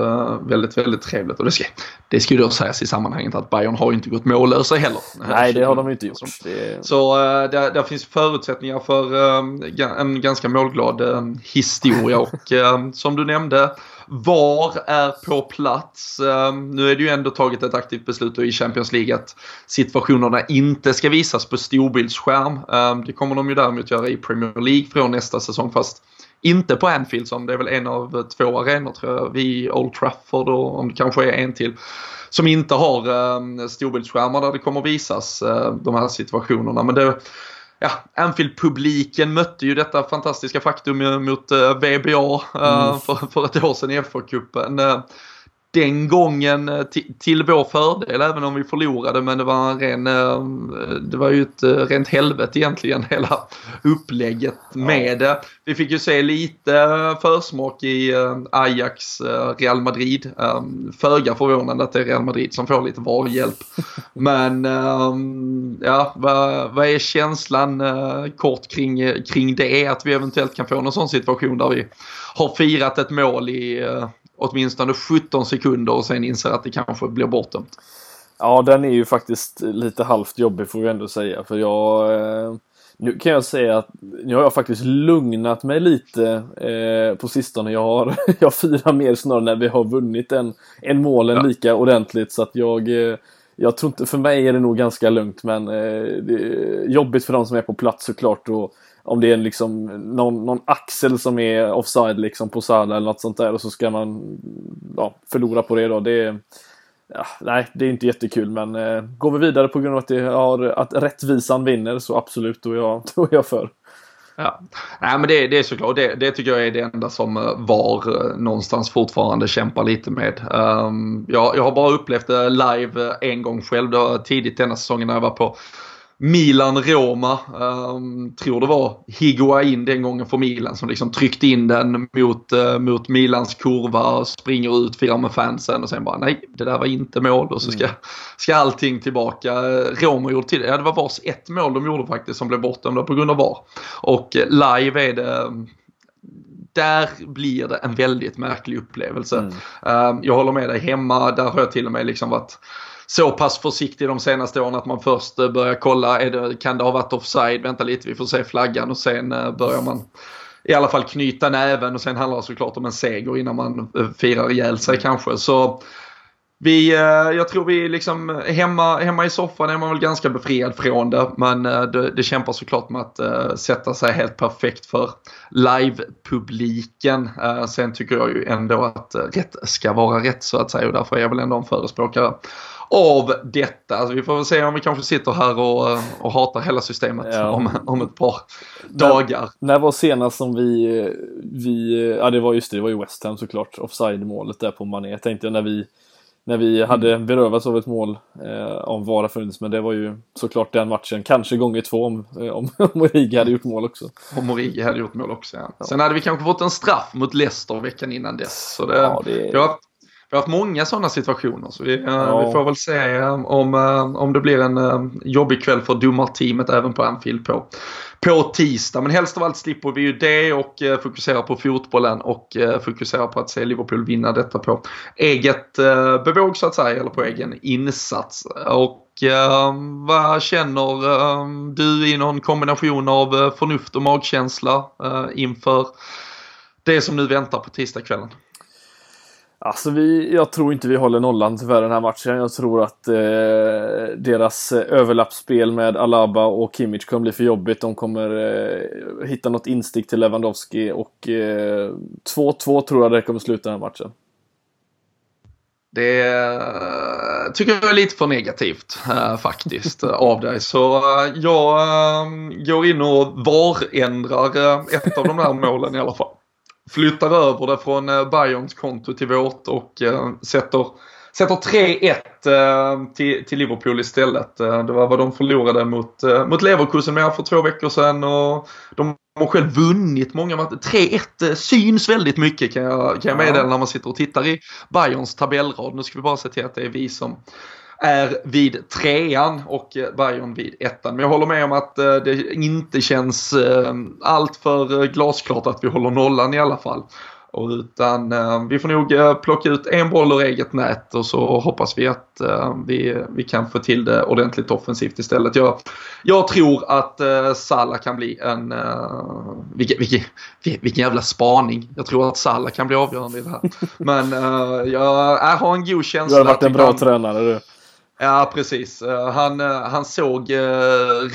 väldigt, väldigt trevligt. Och det ska, det ska ju då sägas i sammanhanget att Bayern har ju inte gått mållösa heller. Nej, det har de inte gjort. Det... Så uh, där, där, finns förutsättningar för en ganska målglad historia. och som du nämnde, VAR är på plats. Ehm, nu är det ju ändå tagit ett aktivt beslut i Champions League att situationerna inte ska visas på storbildsskärm. Ehm, det kommer de ju däremot göra i Premier League från nästa säsong fast inte på Anfield som det är väl en av två arenor tror jag, vid Old Trafford och om det kanske är en till som inte har eh, storbildsskärmar där det kommer visas eh, de här situationerna. Men det, ja, Anfield-publiken mötte ju detta fantastiska faktum mot uh, VBA uh, mm. för, för ett år sedan i FA-cupen. Den gången eh, till vår fördel även om vi förlorade men det var en ren, eh, det var ju ett eh, rent helvete egentligen hela upplägget med det. Vi fick ju se lite försmak i Ajax Real Madrid. Föga förvånande att det är Real Madrid som får lite varhjälp. Men ja, vad, vad är känslan kort kring, kring det? Att vi eventuellt kan få någon sån situation där vi har firat ett mål i åtminstone 17 sekunder och sen inser att det kanske blir bortdömt. Ja, den är ju faktiskt lite halvt jobbig får vi ändå säga. För jag... Eh, nu kan jag säga att nu har jag faktiskt lugnat mig lite eh, på sistone. Jag har, jag firar mer snarare när vi har vunnit än, än målen ja. lika ordentligt. Så att jag... Eh, jag tror inte, för mig är det nog ganska lugnt men eh, det är jobbigt för de som är på plats såklart. Och, om det är liksom någon, någon axel som är offside liksom på Salah eller något sånt där och så ska man ja, förlora på det då. Det är, ja, nej, det är inte jättekul men eh, går vi vidare på grund av att, det har, att rättvisan vinner så absolut, då är jag, då är jag för. Ja. Nej men det, det är såklart, det, det tycker jag är det enda som eh, VAR eh, någonstans fortfarande kämpar lite med. Um, jag, jag har bara upplevt det live eh, en gång själv, då, tidigt denna säsongen när jag var på Milan-Roma. Um, tror det var Higuain den gången för Milan som liksom tryckte in den mot, uh, mot Milans kurva, springer ut, firar med fansen och sen bara nej, det där var inte mål och så ska, mm. ska allting tillbaka. Roma gjorde till det. Ja, det var vars ett mål de gjorde faktiskt som blev bortdömda på grund av VAR. Och live är det där blir det en väldigt märklig upplevelse. Mm. Uh, jag håller med dig, hemma där har jag till och med liksom varit så pass försiktig de senaste åren att man först eh, börjar kolla, är det, kan det ha varit offside, vänta lite vi får se flaggan och sen eh, börjar man i alla fall knyta näven och sen handlar det såklart om en seger innan man eh, firar ihjäl sig kanske. Så vi, jag tror vi liksom hemma, hemma i soffan är man väl ganska befriad från det. Men det, det kämpar såklart med att sätta sig helt perfekt för live-publiken. Sen tycker jag ju ändå att rätt ska vara rätt så att säga och därför är jag väl ändå en förespråkare av detta. Alltså vi får väl se om vi kanske sitter här och, och hatar hela systemet ja. om, om ett par dagar. När, när var senast som vi, vi, ja det var just det, det var ju West Ham såklart, offside-målet där på Mané. Jag tänkte när vi när vi hade berövats av ett mål eh, om VAR funnits. Men det var ju såklart den matchen, kanske gånger två om, eh, om, om Origi hade gjort mål också. Om Origi hade gjort mål också, ja. Sen hade vi kanske fått en straff mot Leicester veckan innan dess. Så det, ja, det... Haft, vi har haft många sådana situationer. Så vi, eh, ja. vi får väl se eh, om, om det blir en jobbig kväll för domarteamet även på Anfield på på tisdag. Men helst av allt slipper vi ju det och eh, fokuserar på fotbollen och eh, fokuserar på att se Liverpool vinna detta på eget eh, bevåg så att säga, eller på egen insats. Och eh, vad känner eh, du i någon kombination av eh, förnuft och magkänsla inför det som nu väntar på tisdagskvällen? Alltså vi, jag tror inte vi håller nollan tyvärr den här matchen. Jag tror att eh, deras eh, överlappsspel med Alaba och Kimmich kommer bli för jobbigt. De kommer eh, hitta något instick till Lewandowski och 2-2 eh, tror jag det kommer sluta den här matchen. Det eh, tycker jag är lite för negativt eh, faktiskt av dig. Så jag går in och varändrar ett av de här målen i alla fall flyttar över det från eh, Bayerns konto till vårt och eh, sätter, sätter 3-1 eh, till, till Liverpool istället. Det var vad de förlorade mot, mot Leverkusen med för två veckor sedan och de har själv vunnit många matcher. 3-1 syns väldigt mycket kan jag, kan jag meddela när man sitter och tittar i Bayerns tabellrad. Nu ska vi bara se till att det är vi som är vid trean och eh, Bayern vid ettan. Men jag håller med om att eh, det inte känns eh, allt för glasklart att vi håller nollan i alla fall. Och utan vi får nog plocka ut en boll ur eget nät och så hoppas vi att vi, vi kan få till det ordentligt offensivt istället. Jag, jag tror att Salah kan bli en... vilken, vilken, vilken jävla spaning. Jag tror att Salah kan bli avgörande i det här. Men jag, jag har en god känsla. Du har varit en bra kan... tränare du. Ja, precis. Eh, han, eh, han såg uh,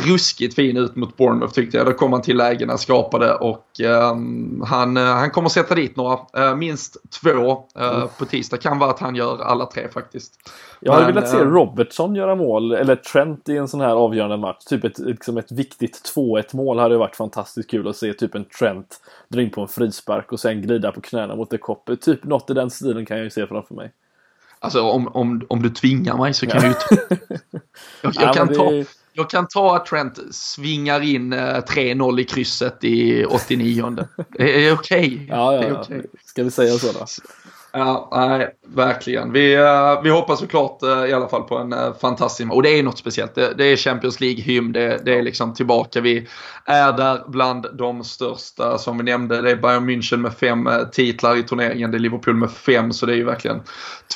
ruskigt fin ut mot Bournemouth tyckte jag. Då kom han till lägena, skapade och um, han, uh, han kommer sätta dit några. Uh, minst två mm. på tisdag. Kan vara att han gör alla tre faktiskt. Jag hade Men, velat se Robertson göra mål, eller Trent i en sån här avgörande match. Typ ett, liksom ett viktigt 2-1 mål hade varit fantastiskt kul att se. Typ en Trent dra in på en frispark och sen glida på knäna mot ett kopp. Typ något i den stilen kan jag ju se framför mig. Alltså om, om, om du tvingar mig så kan ja. du jag, jag, kan ta, jag kan ta att Trent svingar in 3-0 eh, i krysset i 89. Det är okej. Okay. Ja, ja, ja. Okay. Ska vi säga så då? Ja, nej, verkligen. Vi, eh, vi hoppas såklart eh, i alla fall på en eh, fantastisk Och det är något speciellt. Det, det är Champions League-hymn. Det, det, är liksom tillbaka. Vi är där bland de största som vi nämnde. Det är Bayern München med fem titlar i turneringen. Det är Liverpool med fem. Så det är ju verkligen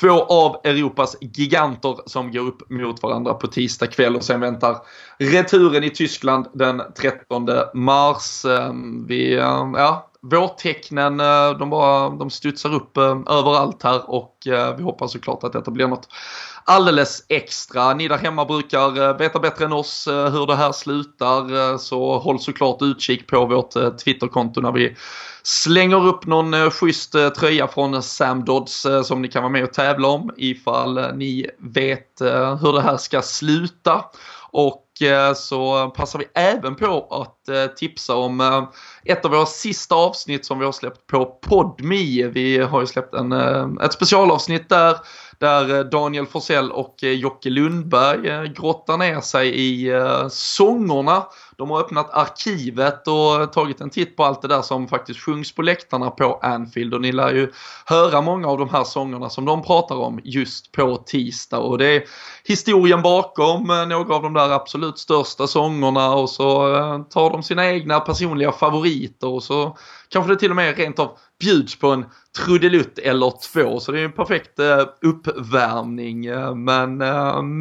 två av Europas giganter som går upp mot varandra på tisdag kväll. Och sen väntar returen i Tyskland den 13 mars. Ehm, vi, ja, vårtecknen eh, de, bara, de studsar upp eh, överallt här och eh, vi hoppas såklart att detta blir något alldeles extra. Ni där hemma brukar veta bättre än oss hur det här slutar så håll såklart utkik på vårt Twitterkonto när vi slänger upp någon schysst tröja från Sam Dodds som ni kan vara med och tävla om ifall ni vet hur det här ska sluta. Och eh, så passar vi även på att eh, tipsa om eh, ett av våra sista avsnitt som vi har släppt på Podmi. Vi har ju släppt en, ett specialavsnitt där där Daniel Forsell och Jocke Lundberg grottar ner sig i sångerna. De har öppnat arkivet och tagit en titt på allt det där som faktiskt sjungs på läktarna på Anfield och ni lär ju höra många av de här sångerna som de pratar om just på tisdag och det är historien bakom eh, några av de där absolut största sångerna och så eh, tar de sina egna personliga favoriter och så kanske det till och med rent av bjuds på en trudelutt eller två. Så det är en perfekt eh, uppvärmning. Men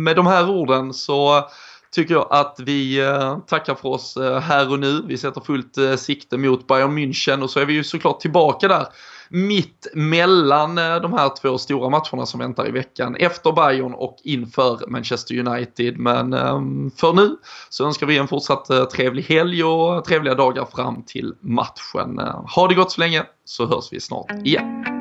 med de här orden så tycker jag att vi eh, tackar för oss eh, här och nu. Vi sätter fullt eh, sikte mot Bayern München och så är vi ju såklart tillbaka där mitt mellan de här två stora matcherna som väntar i veckan. Efter Bayern och inför Manchester United. Men ehm, för nu så önskar vi en fortsatt trevlig helg och trevliga dagar fram till matchen. Ha det gott så länge så hörs vi snart igen.